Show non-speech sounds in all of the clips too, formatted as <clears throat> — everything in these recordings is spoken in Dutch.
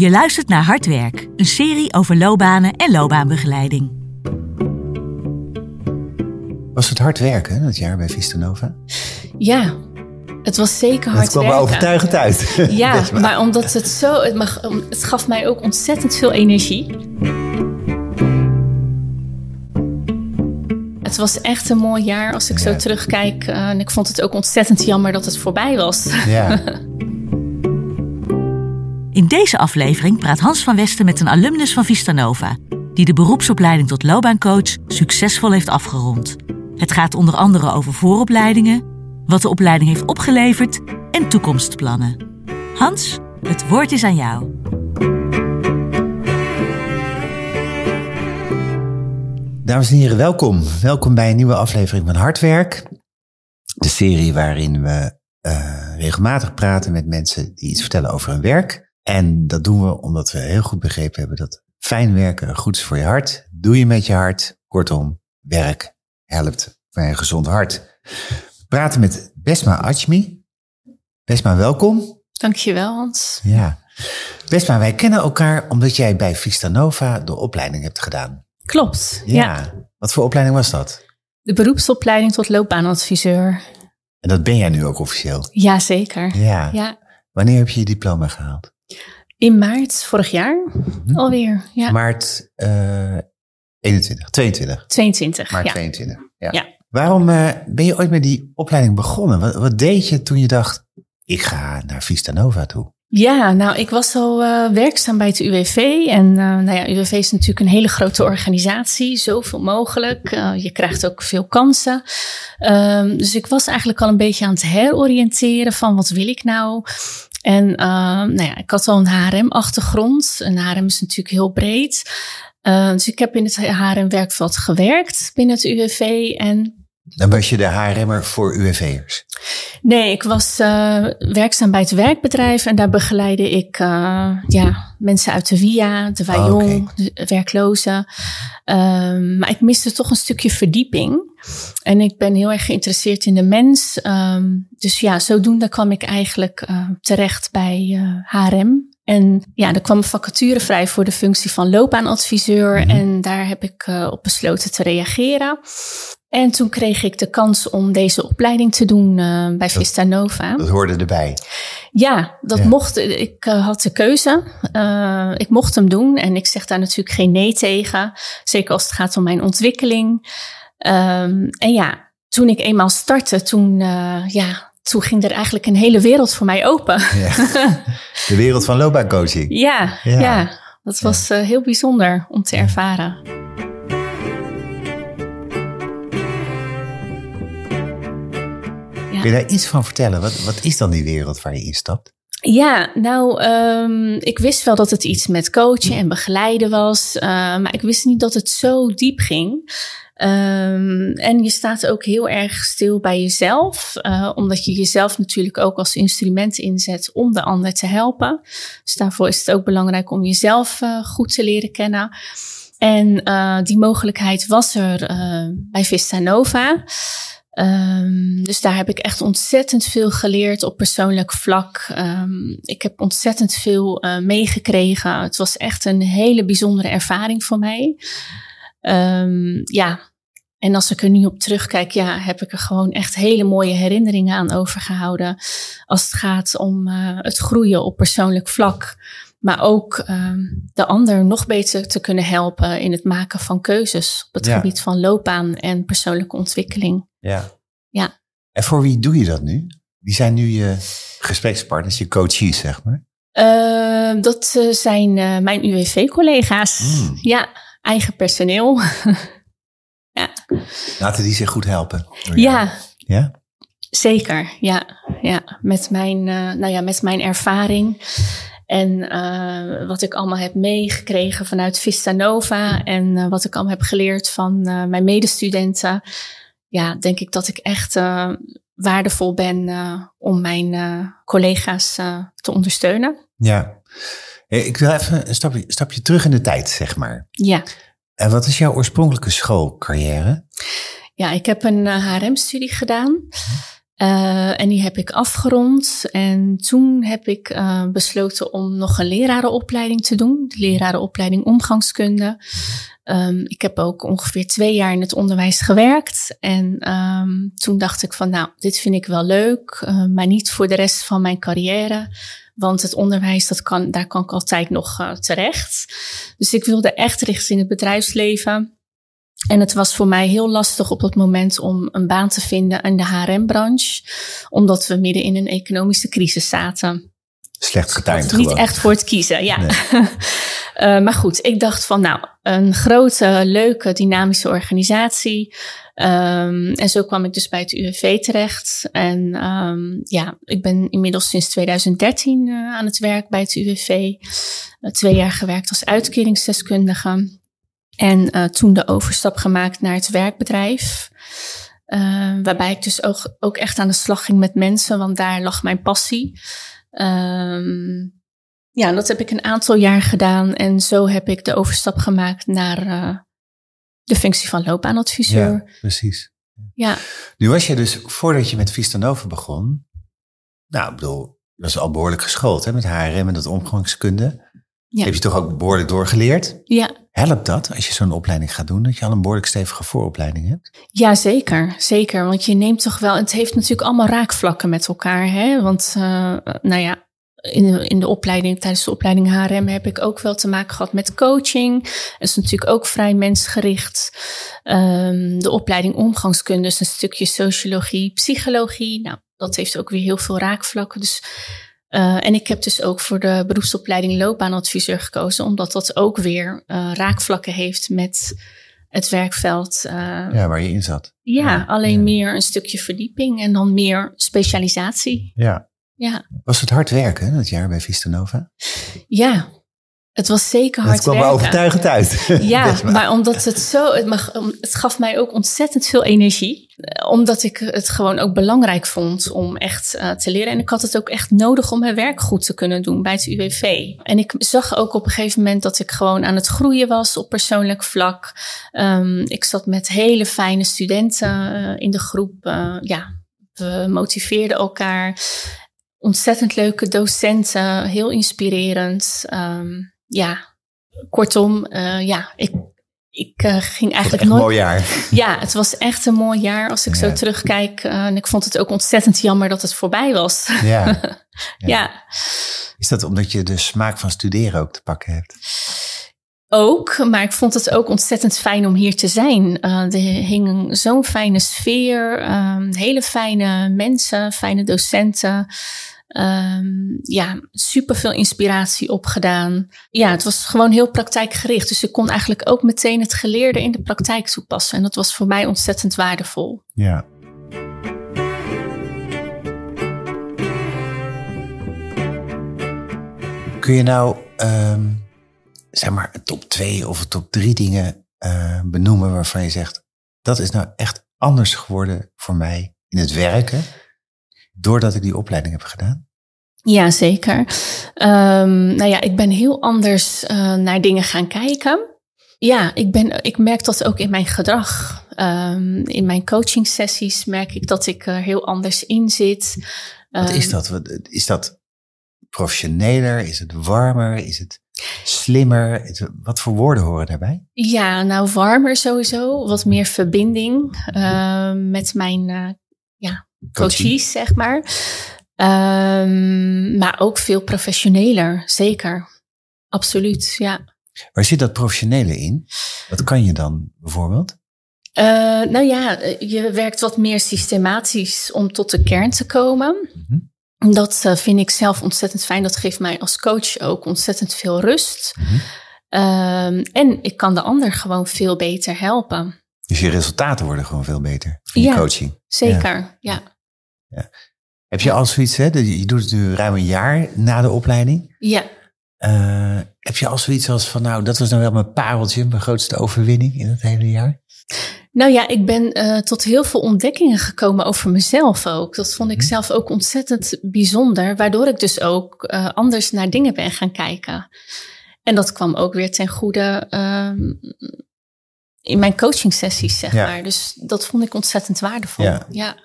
Je luistert naar Hard Werk, een serie over loopbanen en loopbaanbegeleiding. Was het hard werken dat jaar bij Vista Nova? Ja, het was zeker hard Het kwam werken. overtuigend uit. <laughs> Ja, maar omdat het zo... Het, mag, het gaf mij ook ontzettend veel energie. Het was echt een mooi jaar als ik zo terugkijk. eh, en ik vond het ook ontzettend jammer dat het voorbij was. Ja. <laughs> In deze aflevering praat Hans van Westen met een alumnus van Vistanova, die de beroepsopleiding tot loopbaancoach succesvol heeft afgerond. Het gaat onder andere over vooropleidingen, wat de opleiding heeft opgeleverd en toekomstplannen. Hans, het woord is aan jou. Dames en heren, welkom. Welkom bij een nieuwe aflevering van Hardwerk. De serie waarin we eh, regelmatig praten met mensen die iets vertellen over hun werk. En dat doen we omdat we heel goed begrepen hebben dat fijn werken goed is voor je hart. Doe je met je hart. Kortom, werk helpt bij een gezond hart. We praten met Besma Achmi. Besma, welkom. Dankjewel, Hans. Ja. Besma, wij kennen elkaar omdat jij bij Vista Nova de opleiding hebt gedaan. Klopt, Ja. ja. Wat voor opleiding was dat? De beroepsopleiding tot loopbaanadviseur. En dat ben jij nu ook officieel. Jazeker. Ja. Ja. Wanneer heb je je diploma gehaald? In maart vorig jaar Hm? alweer. Ja, Maart eh 21, 22. 22. Maart ja. 22. Ja. Ja. Waarom eh, ben je ooit met die opleiding begonnen? Wat, wat deed je toen je dacht, ik ga naar Vista Nova toe? Ja, nou, ik was al eh, werkzaam bij het UWV. En eh, nou ja, UWV is natuurlijk een hele grote organisatie. Zoveel mogelijk. Je krijgt ook veel kansen. Ehm, dus ik was eigenlijk al een beetje aan het heroriënteren van wat wil ik nou? En eh, nou ja, ik had al een HRM-achtergrond. Een HRM is natuurlijk heel breed. Eh, dus ik heb in het HRM-werkveld gewerkt binnen het UWV. En Dan was je de HRM'er voor UWV'ers. Nee, ik was eh, werkzaam bij het werkbedrijf en daar begeleide ik eh, ja, mensen uit de VIA, de Wajon, Oké. de werklozen. Ehm, maar ik miste toch een stukje verdieping. En ik ben heel erg geïnteresseerd in de mens. Ehm, dus ja, zodoende kwam ik eigenlijk eh, terecht bij HRM. En ja, er kwam een vacature vrij voor de functie van loopbaanadviseur. Mhm. En daar heb ik eh, op besloten te reageren. En toen kreeg ik de kans om deze opleiding te doen eh, bij Vista Nova. Dat hoorde erbij. Ja, dat Ja. mocht. Ik eh, had de keuze. Ik mocht hem doen en ik zeg daar natuurlijk geen nee tegen. Zeker als het gaat om mijn ontwikkeling. Ehm, en ja, toen ik eenmaal startte, toen, ja, toen ging er eigenlijk een hele wereld voor mij open. Ja. <laughs> De wereld van loopbaancoaching. ja, Ja. ja. dat was eh, heel bijzonder om te ervaren. Kun je daar iets van vertellen? Wat, wat is dan die wereld waar je instapt? Ja, nou, ehm, ik wist wel dat het iets met coachen en begeleiden was, eh, maar ik wist niet dat het zo diep ging. Ehm, en je staat ook heel erg stil bij jezelf, eh, omdat je jezelf natuurlijk ook als instrument inzet om de ander te helpen. Dus daarvoor is het ook belangrijk om jezelf eh, goed te leren kennen. En eh, die mogelijkheid was er bij Vista Nova. Ehm, dus daar heb ik echt ontzettend veel geleerd op persoonlijk vlak. Ehm, ik heb ontzettend veel meegekregen. Het was echt een hele bijzondere ervaring voor mij. Ja, en als ik er nu op terugkijk, ja, heb ik er gewoon echt hele mooie herinneringen aan overgehouden. Als het gaat om eh, het groeien op persoonlijk vlak. Maar ook ehm, de ander nog beter te kunnen helpen in het maken van keuzes op het Ja. gebied van loopbaan en persoonlijke ontwikkeling. Ja. Ja. En voor wie doe je dat nu? Wie zijn nu je gesprekspartners, je coaches, zeg maar? Eh, dat eh, zijn eh, mijn UWV-collega's. Mm. Ja, eigen personeel. <laughs> Laten die zich goed helpen. ja, Ja? zeker. Ja, ja. Met, mijn, eh, nou ja, met mijn ervaring. En eh, wat ik allemaal heb meegekregen vanuit Vista Nova. En eh, wat ik allemaal heb geleerd van mijn medestudenten. Ja, denk ik dat ik echt waardevol ben om mijn collega's te ondersteunen. Ja. Ik wil even een stapje, stapje terug in de tijd, zeg maar. Ja. En wat is jouw oorspronkelijke schoolcarrière? Ja, ik heb een HRM-studie gedaan. Uh, en die heb ik afgerond. En toen heb ik uh, besloten om nog een lerarenopleiding te doen. De lerarenopleiding omgangskunde. Um, ik heb ook ongeveer twee jaar in het onderwijs gewerkt. En um, toen dacht ik van nou, dit vind ik wel leuk. Uh, maar niet voor de rest van mijn carrière. Want het onderwijs, dat kan, daar kan ik altijd nog terecht. Dus ik wilde echt richten in het bedrijfsleven. En het was voor mij heel lastig op dat moment om een baan te vinden in de HRM-branche, omdat we midden in een economische crisis zaten. Slecht getimed Niet echt voor het kiezen, ja. Nee. uh, <laughs> maar goed, ik dacht van nou, een grote, leuke, dynamische organisatie. Um, en zo kwam ik dus bij het UWV terecht. En um, ja, ik ben inmiddels sinds 2013 uh, aan het werk bij het UWV. Uh, twee jaar gewerkt als uitkeringsdeskundige. En uh, toen de overstap gemaakt naar het werkbedrijf. Uh, waarbij ik dus ook, ook echt aan de slag ging met mensen, want daar lag mijn passie. Um, ja, dat heb ik een aantal jaar gedaan. En zo heb ik de overstap gemaakt naar uh, de functie van loopbaanadviseur. Ja, precies. Ja. Nu was je dus, voordat je met Vistanova begon, nou, ik bedoel, je was al behoorlijk geschoold hè, met HRM en dat omgangskunde. Ja. Heb je toch ook behoorlijk doorgeleerd? Ja. Helpt dat als je zo'n opleiding gaat doen, dat je al een behoorlijk stevige vooropleiding hebt? Ja, zeker. Zeker. Want je neemt toch wel, het heeft natuurlijk allemaal raakvlakken met elkaar. Hè? Want, uh, nou ja, in de, in de opleiding, tijdens de opleiding HRM heb ik ook wel te maken gehad met coaching. Dat is natuurlijk ook vrij mensgericht. Um, de opleiding omgangskunde is een stukje sociologie, psychologie. Nou, dat heeft ook weer heel veel raakvlakken. Dus uh, en ik heb dus ook voor de beroepsopleiding loopbaanadviseur gekozen, omdat dat ook weer uh, raakvlakken heeft met het werkveld. Uh, ja, waar je in zat. Ja, ja alleen ja. meer een stukje verdieping en dan meer specialisatie. Ja. ja. Was het hard werken dat jaar bij Vista Nova? Ja, het was zeker hard Het kwam werken. overtuigend uit. <laughs> Ja, <laughs> maar omdat het zo, het, mag, het gaf mij ook ontzettend veel energie. Omdat ik het gewoon ook belangrijk vond om echt uh, te leren. En ik had het ook echt nodig om mijn werk goed te kunnen doen bij het UWV. En ik zag ook op een gegeven moment dat ik gewoon aan het groeien was op persoonlijk vlak. Um, ik zat met hele fijne studenten uh, in de groep. Uh, ja, we motiveerden elkaar. Ontzettend leuke docenten, heel inspirerend. Um, ja, kortom, uh, ja, ik, ik uh, ging eigenlijk nooit. Een mooi jaar. <laughs> Ja, het was echt een mooi jaar als ik ja. zo terugkijk. Uh, en ik vond het ook ontzettend jammer dat het voorbij was. Ja. <laughs> ja. ja. Is dat omdat je de smaak van studeren ook te pakken hebt? Ook, maar ik vond het ook ontzettend fijn om hier te zijn. Uh, er hing zo'n fijne sfeer, um, hele fijne mensen, fijne docenten. Um, ja, super veel inspiratie opgedaan. Ja, het was gewoon heel praktijkgericht. Dus ik kon eigenlijk ook meteen het geleerde in de praktijk toepassen. En dat was voor mij ontzettend waardevol. Ja. Kun je nou, um, zeg maar, top twee of top drie dingen uh, benoemen waarvan je zegt, dat is nou echt anders geworden voor mij in het werken doordat ik die opleiding heb gedaan? Ja, zeker. Um, nou ja, ik ben heel anders uh, naar dingen gaan kijken. Ja, ik, ben, ik merk dat ook in mijn gedrag. Um, in mijn coaching sessies merk ik dat ik er heel anders in zit. Wat is dat? Is dat professioneler? Is het warmer? Is het slimmer? Wat voor woorden horen daarbij? Ja, nou warmer sowieso. Wat meer verbinding uh, met mijn uh, coaches, zeg maar. Um, maar ook veel professioneler, zeker. Absoluut, ja. Waar zit dat professionele in? Wat kan je dan bijvoorbeeld? Uh, nou ja, je werkt wat meer systematisch om tot de kern te komen. Mm-hmm. Dat uh, vind ik zelf ontzettend fijn. Dat geeft mij als coach ook ontzettend veel rust. Mm-hmm. Um, en ik kan de ander gewoon veel beter helpen. Dus je resultaten worden gewoon veel beter in ja, je coaching? Zeker, ja. ja. ja. Heb je al zoiets, hè? Je doet het nu ruim een jaar na de opleiding. Ja. Uh, heb je al zoiets als van, nou, dat was nou wel mijn pareltje, mijn grootste overwinning in het hele jaar? Nou ja, ik ben uh, tot heel veel ontdekkingen gekomen over mezelf ook. Dat vond ik hmm. zelf ook ontzettend bijzonder, waardoor ik dus ook uh, anders naar dingen ben gaan kijken. En dat kwam ook weer ten goede um, in mijn coaching sessies, zeg ja. maar. Dus dat vond ik ontzettend waardevol. Ja. ja.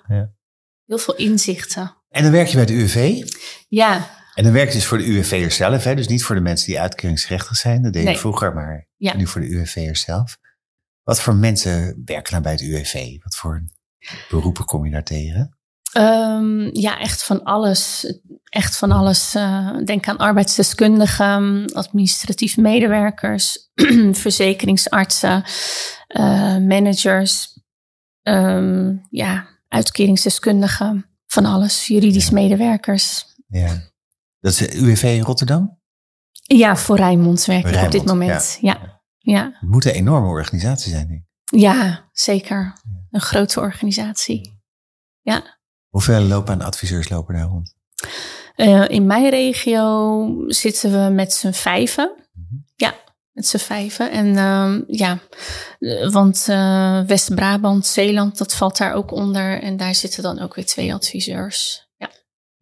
heel veel inzichten. En dan werk je bij de UWV. Ja, En dan werk je dus voor de UWV'ers zelf, hè? dus niet voor de mensen die uitkeringsgerechtigd zijn. Dat deed je Nee. vroeger, maar nu voor de UWV'ers zelf. Wat voor mensen werken nou bij het UWV? Wat voor beroepen kom je daar tegen? Ehm, ja, echt van alles. Echt van alles. Eh, denk aan arbeidsdeskundigen, administratief medewerkers, <clears throat> verzekeringsartsen, eh, managers, ehm, ja, uitkeringsdeskundigen, van alles, juridisch medewerkers. Ja. Dat is UWV in Rotterdam? Ja, voor Rijnmond werk ik op dit moment. Ja, ja. Het moet een enorme organisatie zijn, denk ik. ja zeker. Een grote organisatie. Ja. Hoeveel loopbaanadviseurs lopen daar rond? Eh, in mijn regio zitten we met z'n vijven. Ja, met z'n vijven. En ehm, ja, eh, want eh, West-Brabant, Zeeland, dat valt daar ook onder. En daar zitten dan ook weer twee adviseurs. Ja,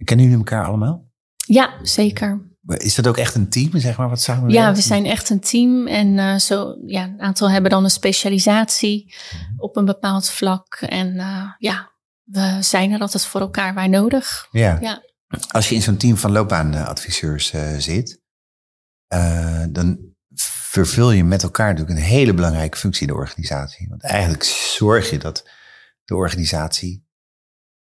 Kennen jullie elkaar allemaal? ja zeker. Is dat ook echt een team, zeg maar, wat samenwerkt? Ja, we zijn echt een team. En zo, ja, een aantal hebben dan een specialisatie op een bepaald vlak. En ja, we zijn er altijd voor elkaar waar nodig. Ja. Ja. Als je in zo'n team van loopbaanadviseurs eh, zit, eh, dan vervul je met elkaar natuurlijk een hele belangrijke functie in de organisatie. Want eigenlijk zorg je dat de organisatie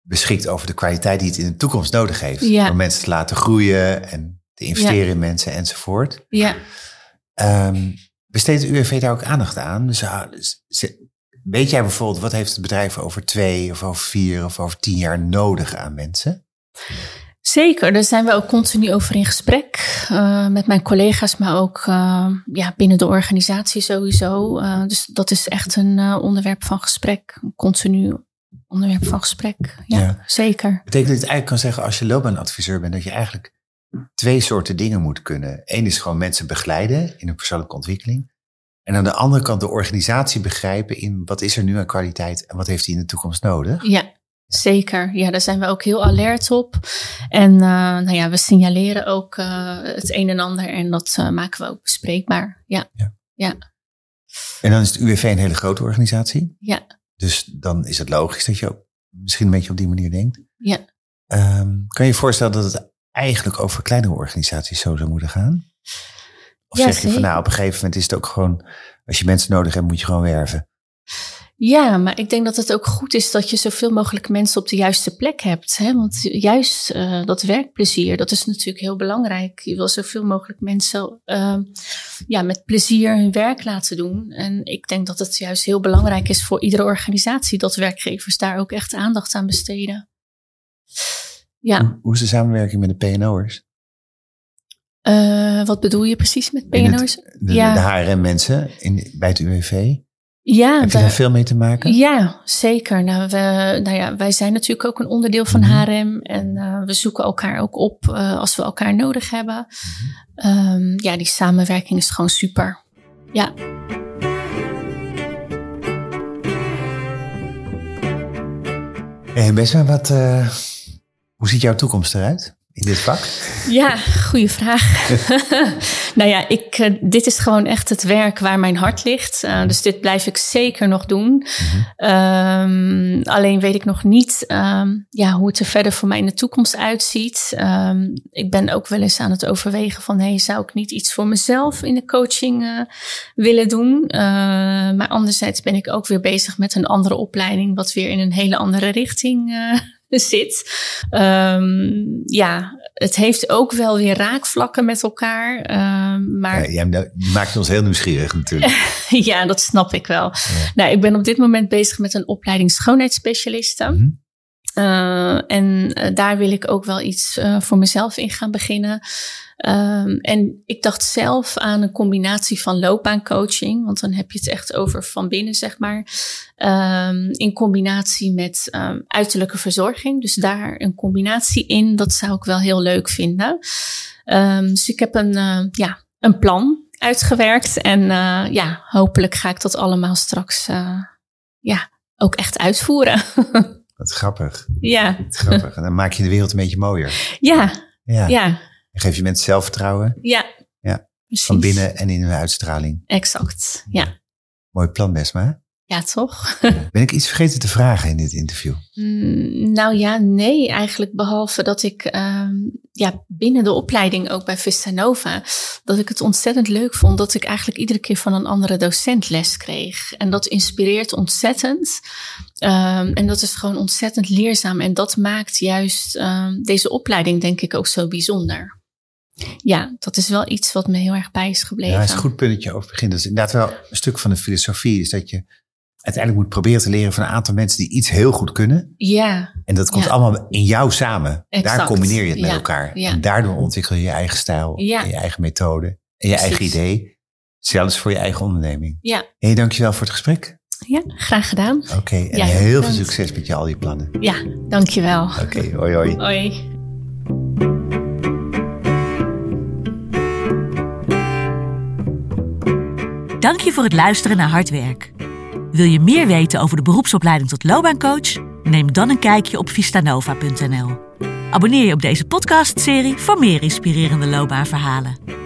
beschikt over de kwaliteit die het in de toekomst nodig heeft. Ja. Om mensen te laten groeien en te investeren in mensen enzovoort. Ja, Ehm besteedt de UWV daar ook aandacht aan? Dus, ah, dus weet jij bijvoorbeeld, wat heeft het bedrijf over twee of over vier of over tien jaar nodig aan mensen? Zeker, daar zijn we ook continu over in gesprek eh, met mijn collega's, maar ook eh, ja, binnen de organisatie sowieso. Eh, dus dat is echt een onderwerp van gesprek, een continu onderwerp van gesprek. Ja, Ja. zeker. Betekent dat je eigenlijk kan zeggen als je loopbaanadviseur bent, dat je eigenlijk twee soorten dingen moet kunnen. Eén is gewoon mensen begeleiden in hun persoonlijke ontwikkeling. En aan de andere kant de organisatie begrijpen in wat is er nu aan kwaliteit en wat heeft hij in de toekomst nodig. Ja, zeker. Ja, daar zijn we ook heel alert op. En eh, nou ja, we signaleren ook eh, het een en ander en dat eh, maken we ook bespreekbaar. Ja, En dan is het UWV een hele grote organisatie. ja, Dus dan is het logisch dat je ook misschien een beetje op die manier denkt. ja. Ehm, kan je je voorstellen dat het eigenlijk over kleinere organisaties zo zou moeten gaan? Of Ja, zeg je van zeker. nou, op een gegeven moment is het ook gewoon, als je mensen nodig hebt, moet je gewoon werven. Ja, maar ik denk dat het ook goed is dat je zoveel mogelijk mensen op de juiste plek hebt. Hè? Want juist eh, dat werkplezier, dat is natuurlijk heel belangrijk. Je wil zoveel mogelijk mensen eh, ja, met plezier hun werk laten doen. En ik denk dat het juist heel belangrijk is voor iedere organisatie dat werkgevers daar ook echt aandacht aan besteden. Ja, Hoe- Hoe is de samenwerking met de PNO'ers? Eh, wat bedoel je precies met het- PNO's? De, Ja. de HRM-mensen in, bij het UWV. Ja, Heb je daar- veel mee te maken? Ja, zeker. Nou, we, nou ja, wij zijn natuurlijk ook een onderdeel van Mhm. HRM en eh, we zoeken elkaar ook op eh, als we elkaar nodig hebben. Ehm, ja, die samenwerking is gewoon super. Ja, Hey, wat, hoe ziet jouw toekomst eruit in dit vak? ja goede vraag. <laughs> nou ja, ik, eh, dit is gewoon echt het werk waar mijn hart ligt. Eh, dus dit blijf ik zeker nog doen. Ehm, alleen weet ik nog niet ehm, ja, hoe het er verder voor mij in de toekomst uitziet. Ehm, ik ben ook wel eens aan het overwegen van... Hey, zou ik niet iets voor mezelf in de coaching eh, willen doen? Maar anderzijds ben ik ook weer bezig met een andere opleiding... wat weer in een hele andere richting zit. Ehm, ja, het heeft ook wel weer raakvlakken met elkaar. ehm, maar Ja, jij je maakt ons heel nieuwsgierig natuurlijk. <laughs> ja, dat snap ik wel. Nou, ik ben op dit moment bezig met een opleiding schoonheidsspecialiste. Mhm. Eh, en eh, daar wil ik ook wel iets eh, voor mezelf in gaan beginnen. Ehm, en ik dacht zelf aan een combinatie van loopbaancoaching, want dan heb je het echt over van binnen, zeg maar. Ehm, in combinatie met ehm, uiterlijke verzorging. Dus daar een combinatie in, dat zou ik wel heel leuk vinden. Dus ik heb een, ja, een plan uitgewerkt. En ja, hopelijk ga ik dat allemaal straks ja, ook echt uitvoeren. <laughs> Wat grappig. ja, Wat grappig. En dan maak je de wereld een beetje mooier. ja, Ja. ja, En geef je mensen zelfvertrouwen ja. Ja, Precies. van binnen en in hun uitstraling. Exact, ja. Mooi plan, Besma. Ja, toch? <laughs> Ben ik iets vergeten te vragen in dit interview? Mm, nou ja, nee, eigenlijk behalve dat ik ehm, ja, binnen de opleiding ook bij Vista Nova, dat ik het ontzettend leuk vond dat ik eigenlijk iedere keer van een andere docent les kreeg. En dat inspireert ontzettend. Ehm, en dat is gewoon ontzettend leerzaam. En dat maakt juist ehm, deze opleiding denk ik ook zo bijzonder. Ja, dat is wel iets wat me heel erg bij is gebleven. Ja, dat is een goed puntje over begin. Dat is inderdaad wel een stuk van de filosofie, is dat je uiteindelijk moet proberen te leren van een aantal mensen die iets heel goed kunnen. Ja. En dat komt Ja. allemaal in jou samen. Daar Exact. combineer je het met Ja, elkaar. ja. En daardoor ontwikkel je je eigen stijl, Ja. en je eigen methode en je eigen idee. Zelfs voor je eigen onderneming. Ja, Hé, hey, dankjewel voor het gesprek. ja graag gedaan. Oké, en Ja, heel veel succes met je al die plannen. Ja, dankjewel. Oké, hoi hoi. Hoi. Dank je voor het luisteren naar Hard Werk. Wil je meer weten over de beroepsopleiding tot loopbaancoach? Neem dan een kijkje op vistanova.nl. Abonneer je op deze podcastserie voor meer inspirerende loopbaanverhalen.